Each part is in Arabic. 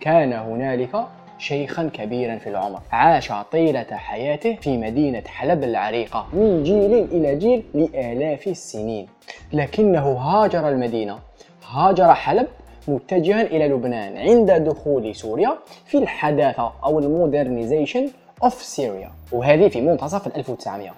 كان هنالك شيخا كبيرا في العمر. عاش طيلة حياته في مدينة حلب العريقة من جيل إلى جيل لآلاف السنين. لكنه هاجر المدينة. هاجر حلب متجها إلى لبنان عند دخول سوريا في الحداثة أو ال modernization of سوريا وهذه في منتصف 1900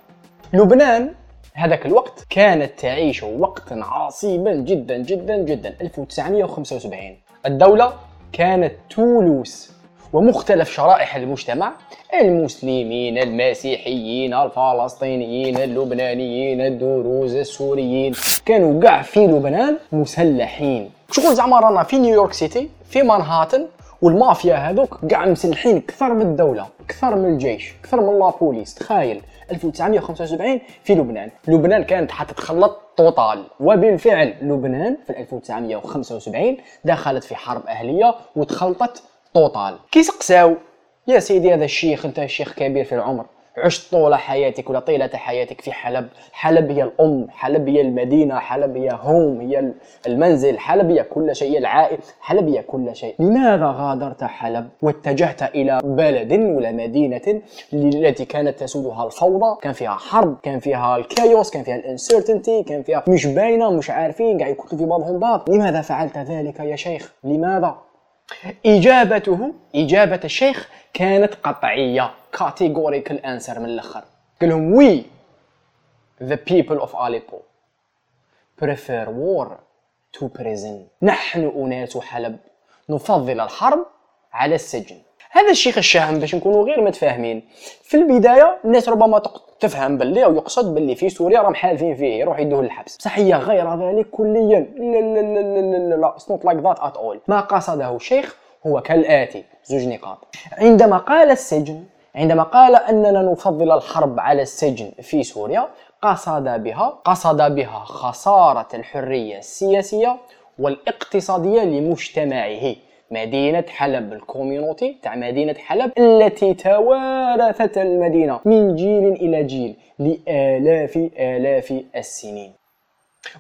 لبنان هذاك الوقت كانت تعيش وقتا عصيبا جدا جدا جدا 1975 الدولة كانت too loose ومختلف شرائح المجتمع المسلمين المسيحيين الفلسطينيين اللبنانيين الدروز السوريين كانوا كاع في لبنان مسلحين. شغل زعما رانا في نيويورك سيتي في مانهاتن والمافيا هذوك كاع مسلحين أكثر من الدولة أكثر من الجيش أكثر من la police تخيل 1975 في لبنان. لبنان كانت حتتخلط total وبالفعل لبنان في 1975 دخلت في حرب أهلية وتخلطت total كي سقساو يا سيدي هذا الشيخ أنت شيخ كبير في العمر. عشت طول حياتك ولا طيلة حياتك في حلب. حلب هي الأم حلب هي المدينة حلب هي هوم هي المنزل حلب هي كل شيء هي العائل حلب هي كل شيء. لماذا غادرت حلب واتجهت إلى بلد ولا مدينة التي كانت تسودها الفوضى؟ كان فيها حرب كان فيها ال chaos كان فيها ال uncertainty كان فيها مش باينة مش عارفين قاعد يقتلوا في بعضهم بعض لماذا فعلت ذلك يا شيخ؟ لماذا؟ إجابته إجابة الشيخ كانت قطعية categorical answer من الأخر. قال لهم we the people of Aleppo prefer war to prison. نحن أناس حلب. نفضل الحرب على السجن. هذا الشيخ الشهم باش نكونوا غير متفاهمين. في البداية الناس ربما تفهم باللي أو يقصد باللي في سوريا راهم حالفين فيه يروح يدوه للحبس. بصح هي غير ذلك كليا. لا لا لا لا لا لا it's not like that at all ما قصده الشيخ هو كالآتي. زوج نقاط. عندما قال السجن عندما قال أننا نفضل الحرب على السجن في سوريا قصد بها قصد بها خسارة الحرية السياسية والإقتصادية لمجتمعه. مدينة حلب ال community تاع مدينة حلب التي توارثت المدينة من جيل إلى جيل لآلاف آلاف السنين.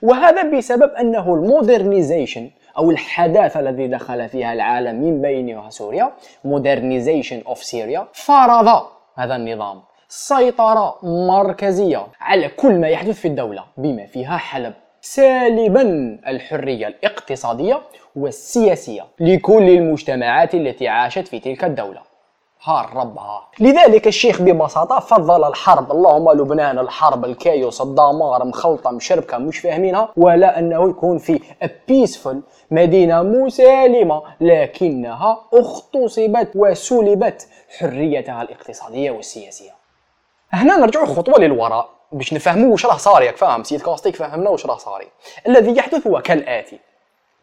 وهذا بسبب أنه ال modernization أو الحداثة الذي دخل فيها العالم من بينها سوريا modernization of سوريا فرض هذا النظام. سيطرة مركزية على كل ما يحدث في الدولة بما فيها حلب. سالبا الحرية الاقتصادية والسياسية لكل المجتمعات التي عاشت في تلك الدولة. ها ربها لذلك الشيخ ببساطة فضل الحرب اللهم لبنان الحرب ال chaos الدمار مخلطة مشربكة مش فاهمينها ولا أنه يكون في بيسفول مدينة مسالمة لكنها اغتصبت وسلبت حريتها الاقتصادية والسياسية. هنا نرجع خطوة للوراء. باش نفهموا واش راه صار ياك فاهم؟ سيد كاستيك فهمنا واش راه صاري. الذي يحدث هو كالآتي.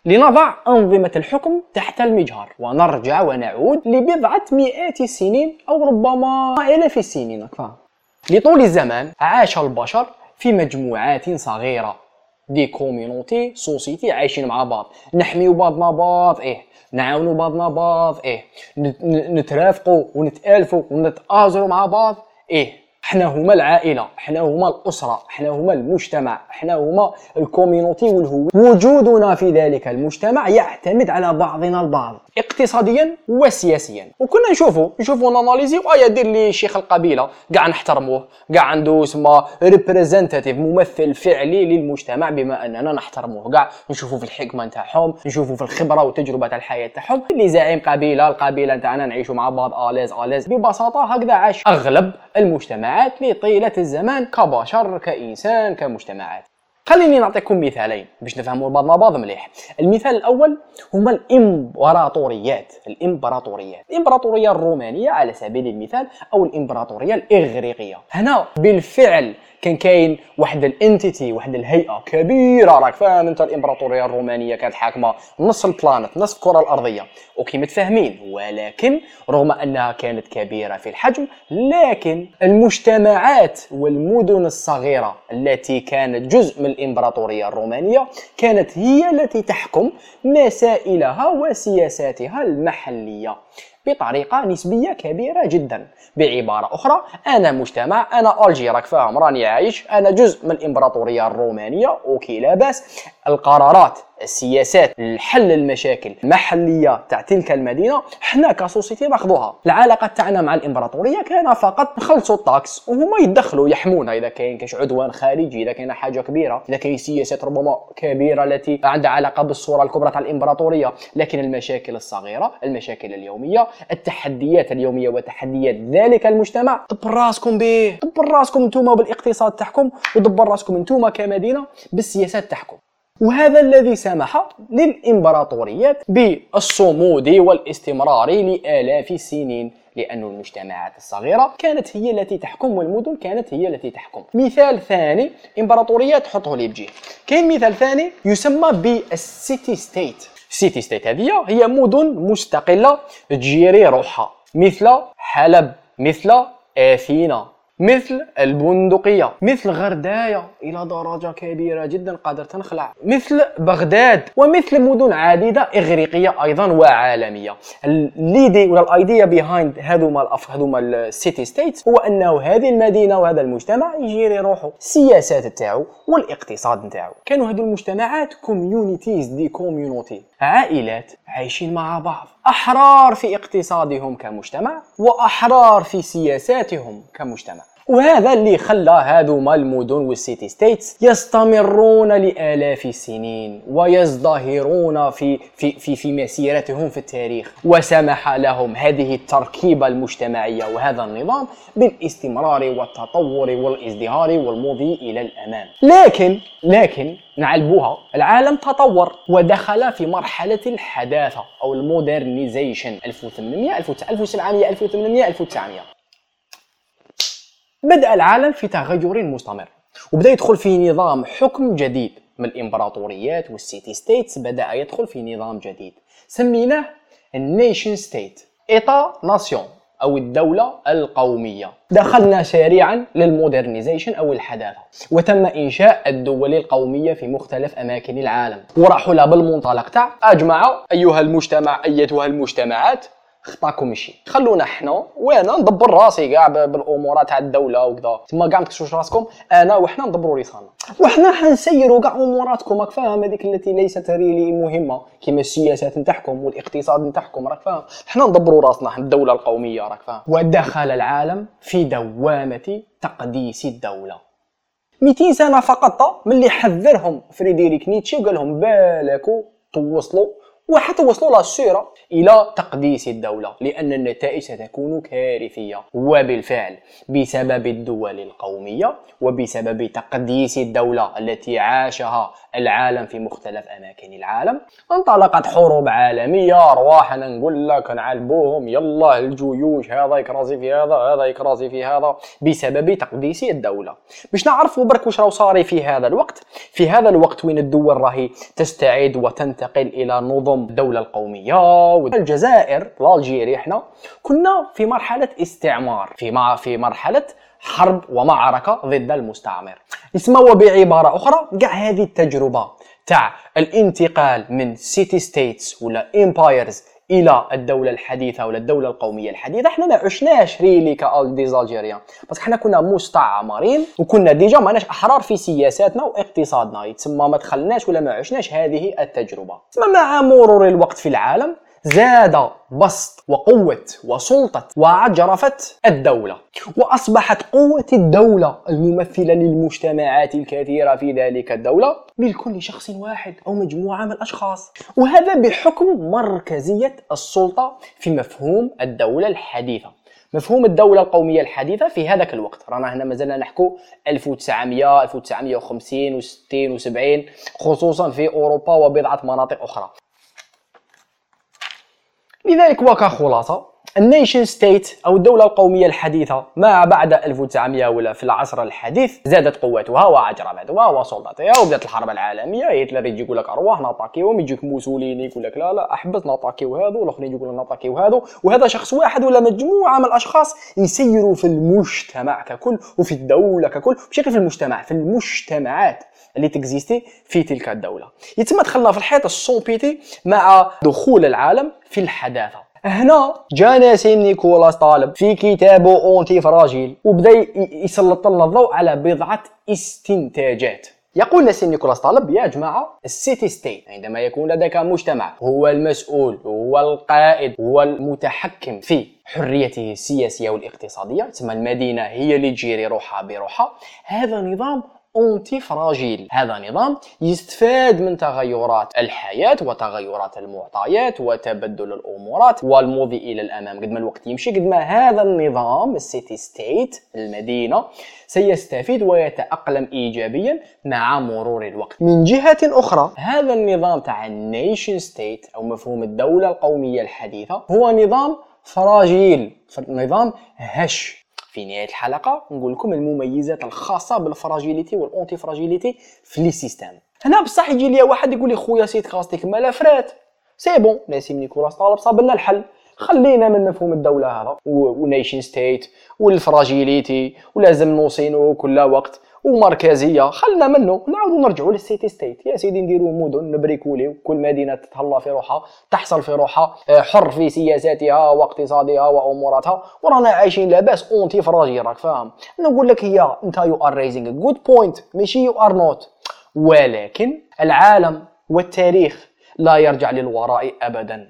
لنضع أنظمة الحكم تحت المجهر ونرجع ونعود لبضعة مئات السنين أو ربما آلاف السنين فاهم؟ لطول الزمان عاش البشر في مجموعات صغيرة. des community société عايشين مع بعض. نحميو بعضنا بعض إيه. نعاونوا بعضنا بعض إيه. نترافقوا ونتالفوا ونتآزروا مع بعض إيه. إحنا هما العائلة إحنا هما الأسرة إحنا هما المجتمع إحنا هما ال community والهو وجودنا في ذلك المجتمع يعتمد على بعضنا البعض اقتصاديا وسياسيا. وكنا نشوفوا نشوفوا ن analyser ايا دير لي شيخ القبيلة كاع نحترموه كاع عنده اسمه ريبريزنتاتيف ممثل فعلي للمجتمع بما أننا نحترموه. كاع نشوفوا في الحكمة نتاعهم نشوفوا في الخبرة والتجربه تاع الحياة تاعهم. اللي زعيم قبيلة القبيلة نتاعنا نعيشوا مع بعض اليز اليز ببساطة هكذا عاش أغلب المجتمعات لطيله الزمان كبشر كإنسان كمجتمعات. خليني نعطيكم مثالين باش نفهموا بعض مع بعض مليح. المثال الأول هما الإمبراطوريات الإمبراطوريات. الإمبراطورية الرومانية على سبيل المثال أو الإمبراطورية الإغريقية. هنا بالفعل كان كاين واحد ال entity واحد الهيئة كبيرة راك فاهم أنت الإمبراطورية الرومانية كانت حاكمة نص ال planet نص الكرة الأرضية. okay متفاهمين ولكن رغم أنها كانت كبيرة في الحجم لكن المجتمعات والمدن الصغيرة التي كانت جزء من الإمبراطورية الرومانية كانت هي التي تحكم مسائلها وسياساتها المحلية. بطريقة نسبية كبيرة جدا. بعبارة أخرى أنا مجتمع أنا ألجي راك فاهم راني عايش أنا جزء من الامبراطوريه الرومانية okay لا بأس. القرارات السياسات لحل المشاكل المحليه تاع تلك المدينة حنا ك société ناخذوها. العلاقة تاعنا مع الإمبراطورية كان فقط نخلصوا ال taxes وهما يدخلوا يحمونا. إذا كاين كاش عدوان خارجي إذا كاين حاجة كبيرة إذا كاين سياسات ربما كبيرة التي عندها علاقة بالصورة الكبرى تاع الإمبراطورية. لكن المشاكل الصغيرة المشاكل اليومية التحديات اليومية وتحديات ذلك المجتمع دبر راسكم به دبر راسكم أنتم بالإقتصاد تاعكم ودبر راسكم أنتم كمدينة بالسياسات تاعكم. وهذا الذي سمح للإمبراطوريات بالصمود والاستمرار لآلاف السنين لأن المجتمعات الصغيرة كانت هي التي تحكم والمدن كانت هي التي تحكم. مثال ثاني إمبراطوريات حطه لي بجي. كاين مثال ثاني يسمى بال city state city state هذه هي مدن مستقلة ت gérer روحها مثل حلب مثل آثينا. مثل البندقية مثل غرداية إلى درجة كبيرة جدا قادر تنخلع مثل بغداد ومثل مدن عديدة إغريقية أيضا وعالمية. ال idée ولا ال idea behind هذوما هذوما ال city states هو أنه هذه المدينة وهذا المجتمع ي gérer روحه السياسات تاعو والاقتصاد نتاعو كانوا هذو المجتمعات communities des community عائلات عايشين مع بعض. أحرار في اقتصادهم كمجتمع وأحرار في سياساتهم كمجتمع. وهذا اللي خلى هذوما المدن وال city states يستمرون لآلاف السنين ويزدهرون في في في في مسيرتهم في التاريخ. وسمح لهم هذه التركيبة المجتمعية وهذا النظام بالاستمرار والتطور والازدهار والمضي إلى الأمام لكن لكن نعلبوها العالم تطور ودخل في مرحلة الحداثة أو ال modernization 1800 1700 1800 1900 بدأ العالم في تغير مستمر وبدأ يدخل في نظام حكم جديد. من الإمبراطوريات وال city states بدأ يدخل في نظام جديد. سميناه ال nation state État-nation أو الدولة القومية. دخلنا سريعا لل modernization أو الحداثة وتم إنشاء الدول القومية في مختلف أماكن العالم. لها بالمنطلق تاع. أجمعوا أيها المجتمع أيتها المجتمعات. خطاكم شي خلونا حنا. وأنا ندبر راسي كاع بالأمورات تاع الدولة وكذا. تما كاع ما راسكم. أنا وحنا ندبروا ريصانا وحنا حنسيروا كاع أموراتكم. راك فاهم هذيك التي ليست ريلي مهمة. كيما السياسات نتاعكم والاقتصاد نتاعكم. راك فاهم. حنا ندبروا راسنا. حنا الدولة القومية راك فاهم. ودخل العالم في دوامة تقديس الدولة. 200 سنة فقط من اللي حذرهم فريدريك نيتشه وقال لهم بالكوا توصلوا وحتى وصلوا للسيرة إلى تقديس الدولة لأن النتائج ستكون كارثية. وبالفعل بسبب الدول القومية وبسبب تقديس الدولة التي عاشها العالم في مختلف أماكن العالم انطلقت حروب عالمية. أرواحنا نقول لك نعلبوهم يلا الجيوش هذا يكرازي في هذا هذا يكرازي في هذا. بسبب تقديس الدولة. باش نعرفوا برك واش راهو صاري في هذا الوقت. في هذا الوقت وين الدول راهي تستعيد وتنتقل إلى نظم الدولة القومية والجزائر l'Algérie إحنا كنا في مرحلة استعمار في في مرحلة حرب ومعركة ضد المستعمر. اسمع بعبارة أخرى كاع هذه التجربة تاع الانتقال من city states ولا empires إلى الدولة الحديثة ولا الدولة القومية الحديثة. إحنا ما عشناش really ك des Algériens بس حنا كنا مستعمرين وكنا ديجا ماناش أحرار في سياساتنا واقتصادنا. يتسمى ما دخلناش ولا ما عشناش هذه التجربة. مع مرور الوقت في العالم. زاد بسط وقوة وسلطة وعجرفة الدولة وأصبحت قوة الدولة الممثلة للمجتمعات الكثيرة في ذلك الدولة ملك لشخص واحد أو مجموعة من الأشخاص. وهذا بحكم مركزية السلطة في مفهوم الدولة الحديثة. مفهوم الدولة القومية الحديثة في هذاك الوقت. رانا هنا مازلنا نحكو 1900 1950 و60 و70 خصوصا في أوروبا وبضعة مناطق أخرى. لذلك وكخلاصة ال nation state أو الدولة القوميه الحديثة ما بعد 1900 ولا في العصر الحديث زادت قوتها وعجرفتها وسلطتها وبدأت الحرب العالمية. هتلر يجي يقول لك أرواح نطاكيهم يجيك موسوليني يقول لك لا لا أحبس نطاكيو هذو الاخرين يقولوا نطاكيو هذو وهذا شخص واحد ولا مجموعة من الأشخاص يسيروا في المجتمع ككل وفي الدولة ككل. بشكل في المجتمع في المجتمعات اللي تكزيستي في تلك الدولة. يتم دخلنا في الحيط السومبيتي مع دخول العالم في الحداثة. هنا جا نسيم نيكولاس طالب في كتابه antifragile وبدأ يسلط لنا الضوء على بضعة استنتاجات. يقول نسيم نيكولاس طالب يا جماعة ال city state عندما يكون لديك مجتمع هو المسؤول هو القائد هو المتحكم في حريته السياسية والاقتصادية تسمى المدينة هي اللي تجيري روحها بروحها هذا نظام antifragile هذا نظام يستفاد من تغيرات الحياة وتغيرات المعطيات وتبدل الامورات والمضي إلى الامام قد ما الوقت يمشي قد ما هذا النظام ال city state المدينة سيستفيد ويتأقلم ايجابيا مع مرور الوقت من جهة أخرى هذا النظام تاع ال nation state أو مفهوم الدولة القومية الحديثة هو نظام fragile نظام هش في نهاية الحلقة نقول لكم المميزات الخاصة بال fragilité وال antifragilité في les systèmes هنا بصح يجي لي واحد يقول لي خويا c'est catastrophique مالا فرات c'est bon نسيم نيكولاس طالب صاب لنا الحل. خلينا من مفهوم الدولة هذا و nation state وال fragilité ولازم نوصينو كل وقت. ومركزية. خلنا منه. نعاودوا نرجعوا لل city state. يا سيدي نديروا مدن نبريكوليو كل مدينة تتهلا في روحها تحصل في روحها آه، حر في سياساتها واقتصادها وأموراتها. ورانا عايشين لاباس antifragile راك فاهم؟ نقول لك هي انت you are raising good point ماشي you are not ولكن العالم والتاريخ لا يرجع للوراء ابدا.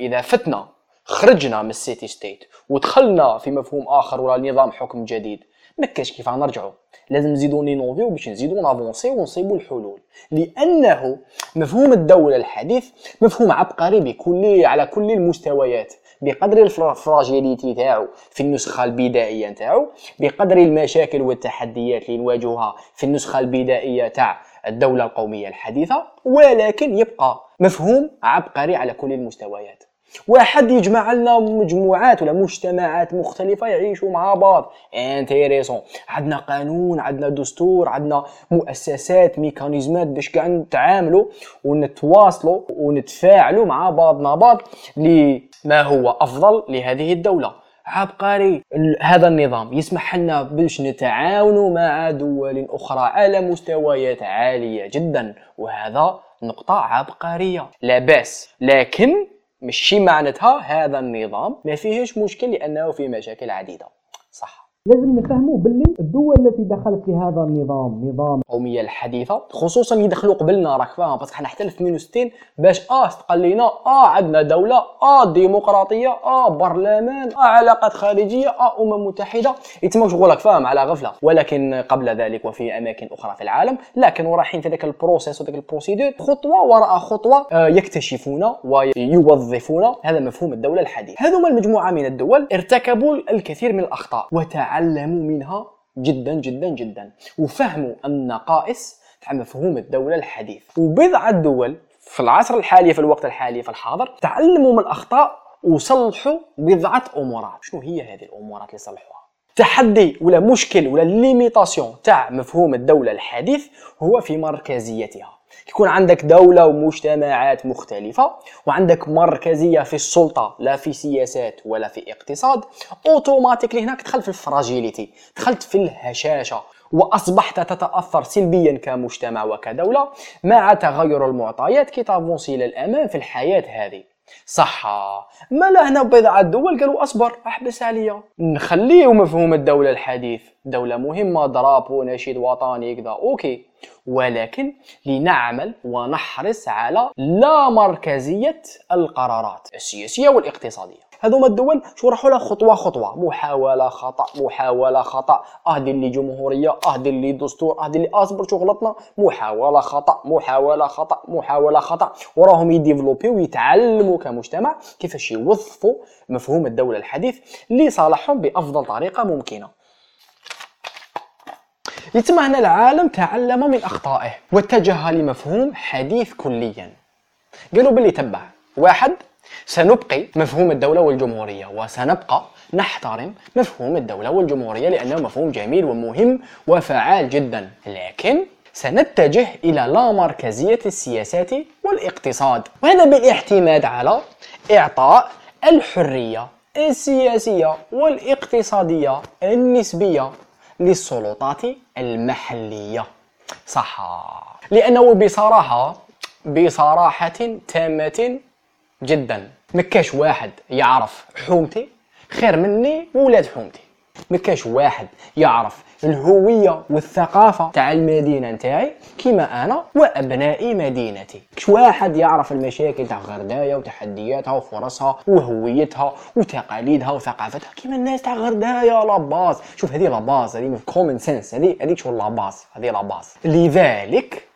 إذا فتنا خرجنا من ال city state ودخلنا في مفهوم آخر ولا نظام حكم جديد. ما كاش كيف نرجعوا لازم نزيدو نينوفيو باش نزيدو نافونسي ونصيبو الحلول. لأنه مفهوم الدولة الحديث مفهوم عبقري بكل على كل المستويات. بقدر الفراجيليتي تاعو في النسخة البدائية تاعو بقدر المشاكل والتحديات اللي نواجهها في النسخة البدائية تاع الدولة القومية الحديثة ولكن يبقى مفهوم عبقري على كل المستويات. واحد يجمع لنا مجموعات ولا مجتمعات مختلفة يعيشوا مع بعض. انتيريسون عندنا قانون عندنا دستور عندنا مؤسسات ميكانيزمات باش كاع نتعاملوا ونتواصلوا ونتفاعلوا مع بعضنا بعض لما هو أفضل لهذه الدولة. عبقري هذا النظام يسمح لنا باش نتعاونوا مع دول أخرى على مستويات عالية جدا. وهذا نقطة عبقرية. لا بأس. لكن ماشي معناتها هذا النظام ما فيهش مشكل لأنه فيه مشاكل عديدة. لازم نفهموا باللي الدول التي دخلت في هذا النظام نظام القومية الحديثة خصوصا يدخلوا قبلنا راك فاهم parce que حنا حتى 62 باش آه استقلينا آه عندنا دولة آه ديمقراطية آه برلمان آه علاقات خارجية آه أمم متحدة. يتم شغلك فاهم على غفلة. ولكن قبل ذلك وفي أماكن أخرى في العالم لا كانوا رايحين في ذاك ال process وذاك ال procédure خطوة وراء خطوة آه يكتشفون ويوظفون هذا مفهوم الدولة الحديثة. هذوما المجموعة من الدول ارتكبوا الكثير من الأخطاء وتعلموا منها جدا جدا جدا. وفهموا النقائص تاع مفهوم الدولة الحديث. وبضعة دول في العصر الحالي في الوقت الحالي في الحاضر تعلموا من الأخطاء وصلحوا بضعة أمورات. شنو هي هذه الأمورات اللي صلحوها؟ تحدي ولا مشكل ولا ليميتاسيون تاع مفهوم الدولة الحديث هو في مركزيتها. يكون عندك دولة ومجتمعات مختلفة وعندك مركزية في السلطة لا في سياسات ولا في اقتصاد automatically هناك تدخل في ال fragilité دخلت في الهشاشة وأصبحت تتأثر سلبيا كمجتمع وكدولة مع تغير المعطيات كي تافونسي للأمام في الحياة هذه. صح ما لا هنا بضعة دول قالوا أصبر احبس عليا نخليه مفهوم الدولة الحديث. دولة مهمة drapeau نشيد وطني كذا. OK. ولكن لنعمل ونحرص على لا مركزية القرارات السياسية والاقتصادية. هذوما الدول شو راحوا لها؟ خطوة خطوة. محاولة خطأ محاولة خطأ. آه دير لي جمهورية آه دير لي دستور آه دير لي أصبر شو غلطنا محاولة خطأ محاولة خطأ محاولة خطأ. وراهم يديفلوبي ويتعلموا كمجتمع كيفاش يوظفوا مفهوم الدولة الحديث لصالحهم بأفضل طريقة ممكنة. يتم هنا العالم تعلم من أخطائه واتجه لمفهوم حديث كليا. قالوا باللي تبع واحد سنبقي مفهوم الدولة والجمهورية وسنبقى نحترم مفهوم الدولة والجمهورية لأنه مفهوم جميل ومهم وفعال جدا. لكن سنتجه إلى لا مركزية السياسات والاقتصاد وهذا بالاعتماد على إعطاء الحرية السياسية والاقتصادية النسبية للسلطات المحلية. صح لأنه بصراحة بصراحة تامة جدا. مكاش واحد يعرف حومتي خير مني وولاد حومتي. ما كاش واحد يعرف الهوية والثقافة تاع المدينة نتاعي كيما أنا وابناء مدينتي. كش واحد يعرف المشاكل تاع غرداية وتحدياتها وفرصها وهويتها وتقاليدها وثقافتها. كيما الناس تاع غرداية la base شوف هذه la base هذه common sense هذه هذيك شغل la base هذه la base لذلك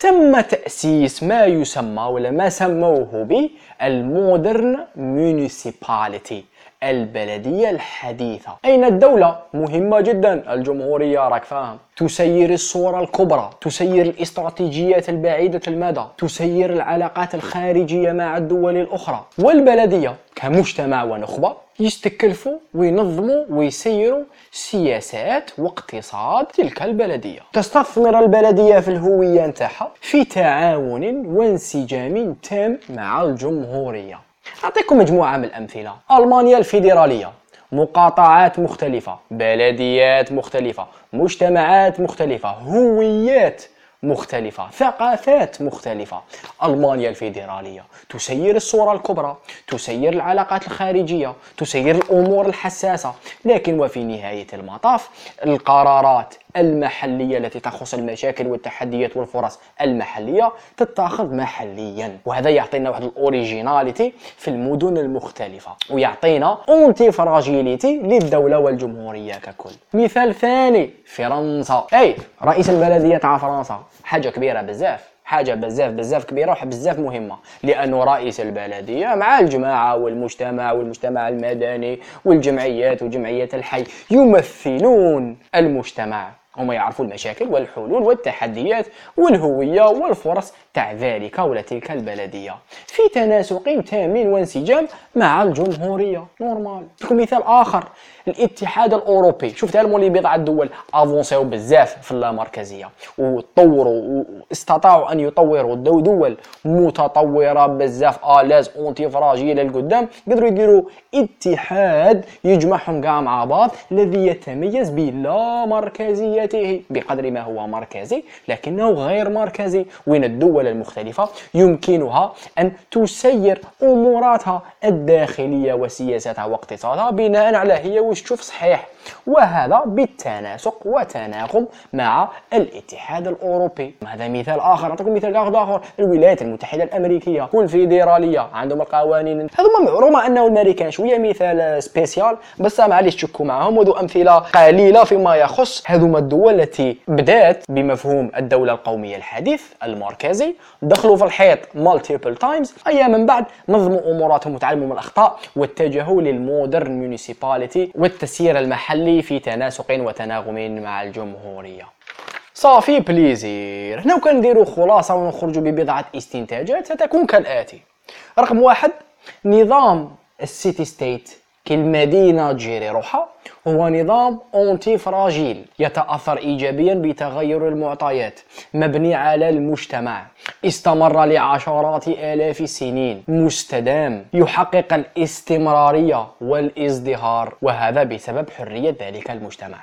تم تأسيس ما يسمى ولا ما سموه ب ال modern municipality البلدية الحديثة. أين الدولة؟ مهمة جدا. الجمهورية راك فاهم تسير الصورة الكبرى. تسير الاستراتيجيات البعيدة المدى. تسير العلاقات الخارجية مع الدول الأخرى. والبلدية كمجتمع ونخبة يستكلفوا وينظموا ويسيروا سياسات واقتصاد تلك البلدية. تستثمر البلدية في الهوية نتاعها في تعاون وانسجام تام مع الجمهورية. أعطيكم مجموعة من الأمثلة. ألمانيا الفيدرالية. مقاطعات مختلفة. بلديات مختلفة. مجتمعات مختلفة. هويات مختلفة. ثقافات مختلفة. ألمانيا الفيدرالية. تسير الصورة الكبرى. تسير العلاقات الخارجية. تسير الأمور الحساسة. لكن وفي نهاية المطاف القرارات المحلية التي تخص المشاكل والتحديات والفرص المحلية تتاخذ محليا. وهذا يعطينا واحد ال originalité في المدن المختلفة ويعطينا antifragilité للدولة والجمهورية ككل. مثال ثاني فرنسا. أي رئيس البلدية تاع فرنسا. حاجة كبيرة بزاف. حاجة بزاف بزاف كبيرة وبزاف مهمة لأنه رئيس البلدية مع الجماعة والمجتمع والمجتمع المدني والجمعيات وجمعيات الحي يمثلون المجتمع. هم يعرفوا المشاكل والحلول والتحديات والهوية والفرص تاع ذلك ولا تلك البلدية. في تناسق تام وانسجام مع الجمهورية. نورمال. لكم مثال آخر. الاتحاد الأوروبي. شفت المولي بضع الدول avancé و بزاف في اللامركزية. وطوروا واستطاعوا أن يطوروا دول متطورة بزاف. à l'aise antifragile للقدام. قدروا يديروا اتحاد يجمعهم كاع مع بعض. الذي يتميز بلا مركزيته بقدر ما هو مركزي لكنه غير مركزي وين الدول المختلفة يمكنها أن تسير أموراتها الداخلية وسياساتها واقتصادها بناء على هي وش تشوف صحيح. وهذا بالتناسق وتناغم مع الاتحاد الأوروبي. هذا مثال آخر أعطيكم مثال آخر الولايات المتحدة الأمريكية والفيدراليه عندهم القوانين. هذوما رغم انه الأمريكان شوية مثال spécial بس معليش تشكوا معهم وذو أمثلة قليلة فيما يخص هذوما الدول التي بدأت بمفهوم الدولة القومية. الحديث المركزي دخلوا في الحيط multiple times أيام من بعد نظموا أموراتهم وتعلموا من الأخطاء واتجهوا لل modern municipality والتسيير المحلي في تناسق وتناغم مع الجمهورية. ça fait plaisir هنا كان نديرو خلاصة ونخرجوا ببضعة استنتاجات ستكون كالآتي. رقم واحد نظام ال city state كالمدينة ت gérer روحها هو نظام antifragile يتأثر إيجابيا بتغير المعطيات مبني على المجتمع. استمر لعشرات آلاف السنين مستدام يحقق الاستمرارية والازدهار وهذا بسبب حرية ذلك المجتمع.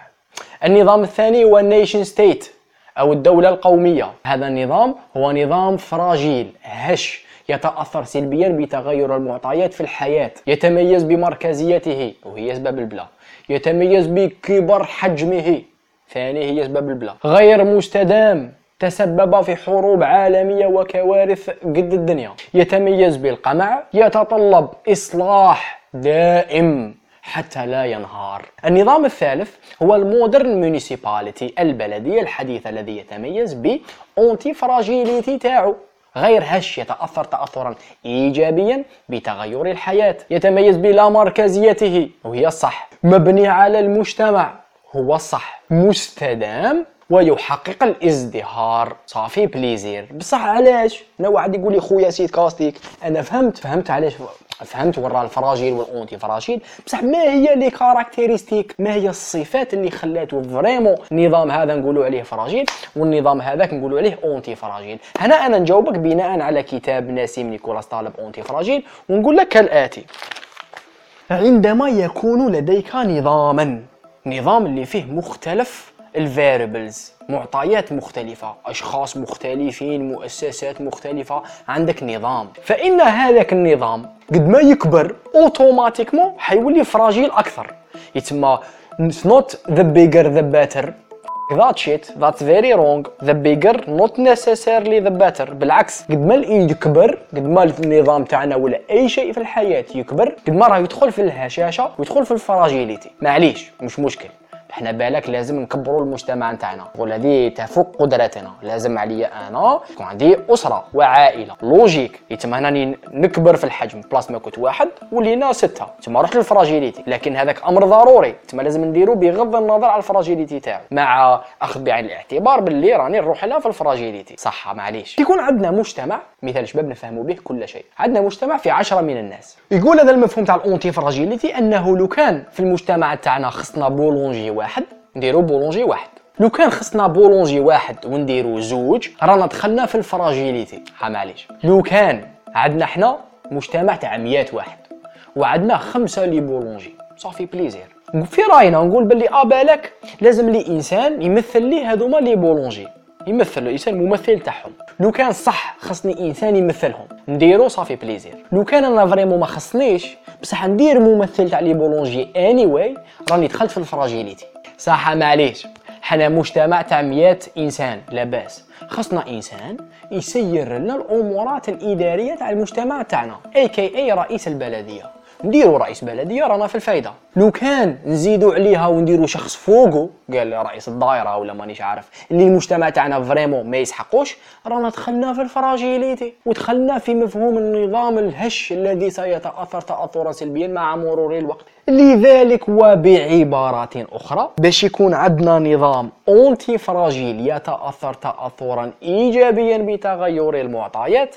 النظام الثاني هو ال nation state أو الدولة القومية. هذا النظام هو نظام fragile هش يتأثر سلبيا بتغير المعطيات في الحياة يتميز بمركزيته وهي أسباب البلا يتميز بكبر حجمه ثاني هي أسباب البلا غير مستدام تسبب في حروب عالمية وكوارث قد الدنيا. يتميز بالقمع يتطلب إصلاح دائم حتى لا ينهار. النظام الثالث هو ال modern municipality البلدية الحديثة الذي يتميز ب antifragilité تاعو. غير هش يتأثر تأثرا إيجابيا بتغير الحياة. يتميز بلا مركزيته وهي الصح. مبني على المجتمع هو الصح. مستدام ويحقق الازدهار. ça fait plaisir. بصح علاش؟ أنا واحد يقول لي خويا سيد كاستيك أنا فهمت فهمت علاش فهمت ورا ال fragile وال antifragile. بصح ما هي les caractéristiques ما هي الصفات اللي خلاته vraiment النظام هذا نقولوا عليه fragile والنظام هذاك نقولوا عليه antifragile. هنا أنا نجاوبك بناء على كتاب نسيم نيكولاس طالب antifragile ونقول لك كالآتي. عندما يكون لديك نظاما نظام اللي فيه مختلف ال variables معطيات مختلفة أشخاص مختلفين مؤسسات مختلفة عندك نظام. فإن هذاك النظام قد ما يكبر automatiquement حيولي fragile أكثر. يتما It's not the bigger the better. That shit that's very wrong. The bigger not necessarily the better. بالعكس قد ما يكبر قد ما النظام تاعنا ولا أي شيء في الحياة يكبر قد ما راه يدخل في الهشاشة ويدخل في ال fragilité. معليش مش مشكل. إحنا بالك لازم نكبروا المجتمع نتاعنا. والذي تفوق قدرتنا لازم عليا أنا يكون عندي أسرة وعائلة. logique. يتم هنا نكبر في الحجم. بلاص ما كنت واحد ولينا ستة. تما رحت لل fragilité. لكن هذاك أمر ضروري. تما لازم نديرو بغض النظر على ال fragilité تاعو. مع اخذ بعين الاعتبار باللي راني نروح لها في ال fragilité. صح معليش. يكون عندنا مجتمع مثال شباب نفهموا به كل شيء. عندنا مجتمع في عشرة من الناس. يقول هذا المفهوم تاع ال antifragilité أنه لو كان في المجتمع تاعنا خصنا boulanger واحد نديرو boulanger واحد. لو كان خصنا boulanger واحد ونديرو زوج رانا دخلنا في ال fragilité. معليش. لو كان عندنا حنا مجتمع تاع مئات واحد وعندنا خمسة les boulangers ça fait plaisir في رأينا نقول باللي آه بالك لازم لي إنسان يمثل لي هذوما les boulangers. يمثل الانسان ممثل تاعهم. لو كان صح خصني إنسان يمثلهم. نديرو ça fait plaisir لو كان أنا vraiment ما خصنيش بصح ندير ممثل تاع les boulangers اني anyway راني دخلت في ال fragilité صح معليش. حنا مجتمع تاع 100 إنسان. لاباس خصنا إنسان يسير لنا الأمورات الإدارية تاع المجتمع تاعنا a.k.a. رئيس البلدية. نديرو رئيس بلديه رانا في الفايدة. لو كان نزيدو عليها ونديرو شخص فوقو قال رئيس الدائرة ولا مانيش عارف اللي المجتمع تاعنا vraiment ما يسحقوش رانا دخلنا في ال fragilité ودخلنا في مفهوم النظام الهش الذي سيتأثر تاثرا سلبيا مع مرور الوقت. لذلك وبعبارات أخرى باش يكون عندنا نظام antifragile يتأثر تأثرا إيجابيا بتغير المعطيات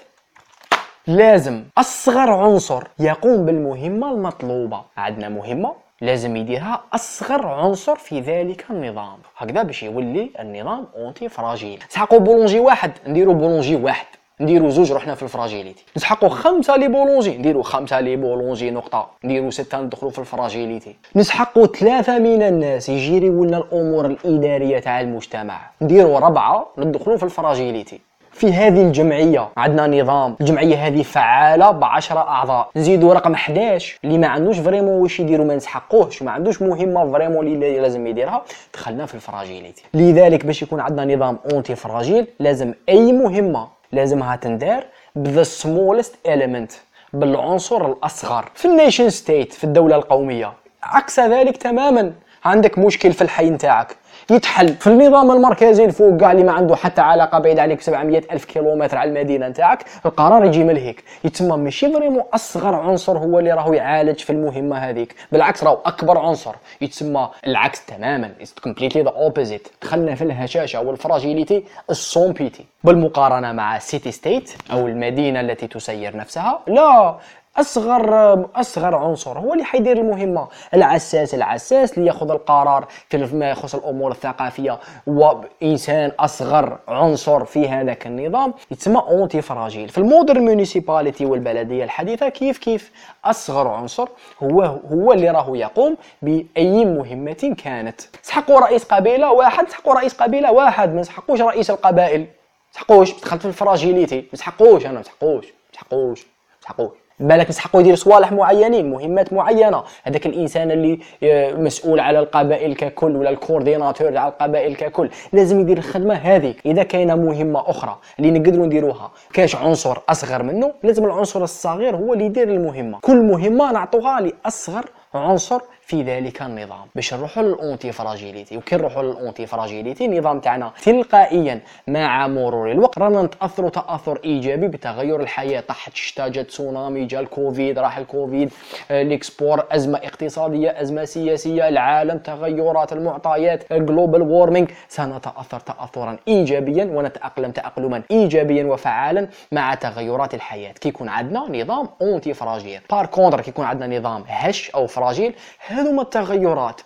لازم أصغر عنصر يقوم بالمهمة المطلوبة. عندنا مهمة لازم يديرها أصغر عنصر في ذلك النظام. هكذا باش يولي النظام antifragile سحقوا boulanger واحد نديرو boulanger واحد. نديرو زوج رحنا في ال fragilité نسحقوا خمسة les boulangers نديرو خمسة les boulangers نقطة. نديرو ستة ندخلو في ال fragilité نسحقوا ثلاثة من الناس يجيريو لنا الأمور الإدارية تاع المجتمع. نديرو ربعة ندخلو في ال fragilité في هذه الجمعية. عندنا نظام. الجمعية هذه فعالة بعشرة أعضاء. نزيدو رقم 11 اللي ما عندوش vraiment واش يديرو ما نسحقوهش. ما عندوش مهمة vraiment اللي لازم يديرها. دخلنا في ال fragilité لذلك باش يكون عندنا نظام antifragile لازم أي مهمة لازمها تندار ب the smallest element بالعنصر الأصغر. في ال nation state في الدولة القومية. عكس ذلك تماما. عندك مشكل في الحي نتاعك. يتحل في النظام المركزي الفوق. كاع اللي ما عنده حتى علاقة بعيد عليك 700 ألف كيلومتر على المدينة نتاعك. القرار يجي من هيك. يتسمى ماشي vraiment أصغر عنصر هو اللي راهو يعالج في المهمة هذيك. بالعكس راهو أكبر عنصر. يتسمى العكس تماما. it's completely the opposite دخلنا في الهشاشة وال fragilité السومبيتي بالمقارنة مع city state أو المدينة التي تسير نفسها لا. أصغر أصغر عنصر هو اللي حيدير المهمة. العساس العساس اللي يأخذ القرار في ما يخص الأمور الثقافية. وإنسان أصغر عنصر في هذاك النظام يتسمى antifragile في ال modern municipality والبلدية الحديثة كيف كيف أصغر عنصر هو هو اللي راهو يقوم بأي مهمة كانت. سحقوا رئيس قبيلة واحد سحقوا رئيس قبيلة واحد. ما سحقوش رئيس القبائل. سحقوش دخلت في ال fragilité. ما سحقوش أنا ما سحقوش ما سحقوش سحقوش بالك يسحقوا يدير صوالح معينين مهمات معينة. هذاك الإنسان اللي آه، مسؤول على القبائل ككل ولا ال coordinateur على القبائل ككل لازم يدير الخدمة هذيك إذا كاينة مهمة أخرى اللي نقدروا نديروها كاش عنصر أصغر منه؟ لازم العنصر الصغير هو اللي يدير المهمة. كل مهمة نعطوها لأصغر عنصر في ذلك النظام. باش نروحوا لل antifragilité وكي نروحوا لل antifragilité النظام تاعنا تلقائيا مع مرور الوقت رانا نتأثروا تأثر إيجابي بتغير الحياة طاحت الشتاء جات تسونامي جا الكوفيد راح الكوفيد آه، ال export أزمة اقتصادية أزمة سياسية العالم تغيرات المعطيات ال global warming سنتأثر تاثرا ايجابيا ونتأقلم تاقلما ايجابيا وفعالا مع تغيرات الحياة. كي يكون عندنا نظام antifragile par contre كي يكون عندنا نظام هش أو fragile هذوما التغيرات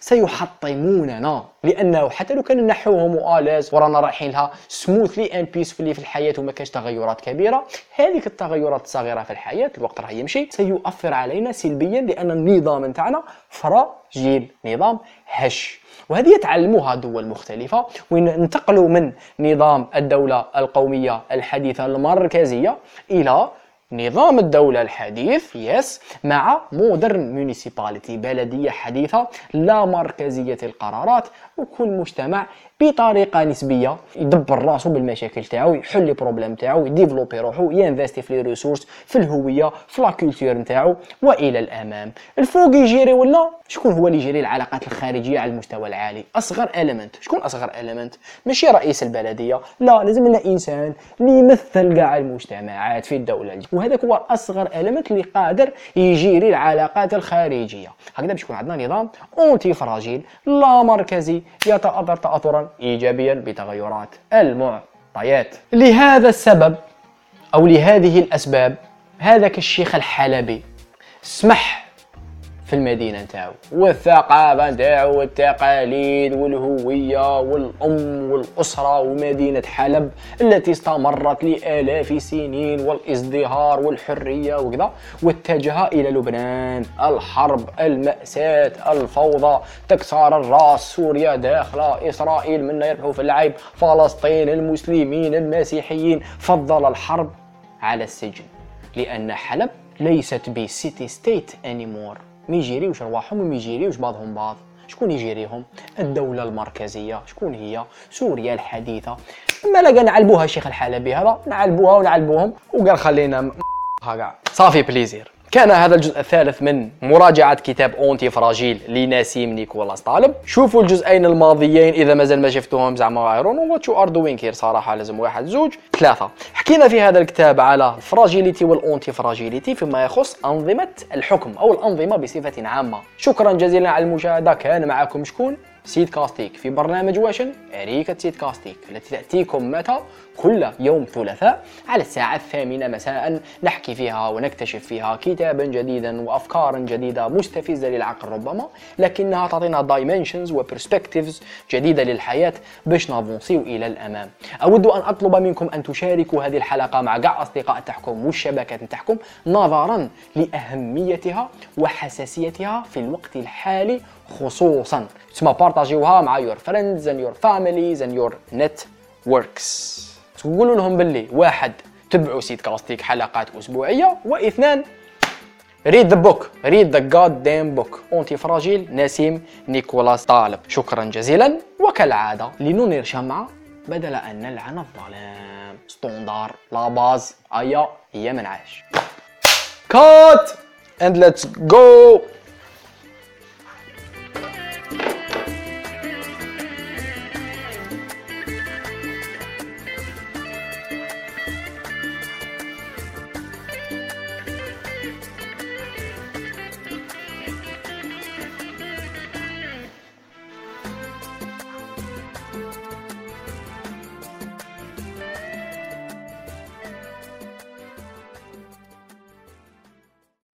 سيحطموننا. لأنه حتى لو كان نحوهم à l'aise ورانا رايحين لها smoothly and peacefully في الحياة وما كاش تغيرات كبيرة هذيك التغيرات الصغيرة في الحياة الوقت راه يمشي سيؤثر علينا سلبيا لأن النظام نتاعنا fragile نظام هش. وهذه يتعلموها دول مختلفة. وين انتقلوا من نظام الدولة القومية الحديثة المركزية إلى نظام الدولة الحديث يسمى modern municipality بلدية حديثة لا مركزية القرارات وكل مجتمع بطريقة نسبية يدبر راسو بالمشاكل تاعو يحل les problèmes تاعو يديفلوبي روحو ينفستي في les ressources في الهوية في la culture نتاعو وإلى الأمام. الفوق يجيري ولا؟ شكون هو اللي يجري العلاقات الخارجية على المستوى العالي؟ أصغر élément شكون أصغر élément ماشي رئيس البلدية. لا لازم لنا إنسان اللي يمثل كاع المجتمعات في الدولة وهذاك هو أصغر élément اللي قادر يجيري العلاقات الخارجية. هكذا باش يكون عندنا نظام اونتي فراجيل لا مركزي يتأثر تأثرا إيجابيا بتغيرات المعطيات. لهذا السبب أو لهذه الأسباب هذاك الشيخ الحلبي سمح في المدينة نتاعو. والثقافة نتاعو والتقاليد والهوية والأم والأسرة ومدينة حلب التي استمرت لآلاف السنين والازدهار والحرية وكذا واتجه إلى لبنان الحرب المأساة الفوضى تكسر الراس سوريا داخلة إسرائيل منا يربحوا في اللعب فلسطين المسلمين المسيحيين. فضل الحرب على السجن لأن حلب ليست ب city state anymore ما يجيريوش رواحهم وما يجيريوش بعضهم بعض؟ شكون يجيريهم؟ الدولة المركزية. شكون هي؟ سوريا الحديثة. ما لقى نعلبوها الشيخ الحلبي هذا نعلبوها ونعلبوهم. وقال خلينا هكا. ça fait plaisir. كان هذا الجزء الثالث من مراجعة كتاب antifragile لنسيم نيكولاس طالب. شوفوا الجزئين الماضيين إذا مازال ما شفتوهم زعما I don't know what you are doing here صراحة لازم واحد زوج ثلاثة. حكينا في هذا الكتاب على ال fragilité وال antifragilité فيما يخص أنظمة الحكم أو الأنظمة بصفة عامة. شكرا جزيلا على المشاهدة. كان معكم شكون؟ سيد كاستيك. في برنامج واشن أريكة سيد كاستيك. التي تأتيكم متى؟ كل يوم ثلاثاء على الساعة الثامنة مساء. نحكي فيها ونكتشف فيها كتابا جديدا وأفكارا جديدة مستفزة للعقل ربما لكنها تعطينا dimensions و perspectives جديدة للحياة باش نافونسيو إلى الأمام. أود أن أطلب منكم أن تشاركوا هذه الحلقة مع كاع أصدقاء تاعكم والشبكات تاعكم نظرا لأهميتها وحساسيتها في الوقت الحالي خصوصا. تسمى بارطاجيوها مع your friends and your families and your networks. تقولوا لهم باللي واحد تبعوا سيد كاستيك حلقات أسبوعية واثنان read the book read the goddamn book antifragile نسيم نيكولاس طالب. شكرا جزيلا وكالعادة لننير شمعة بدل أن نلعن الظلام. ستوندار لا باز أيا هي من عاش cut and let's go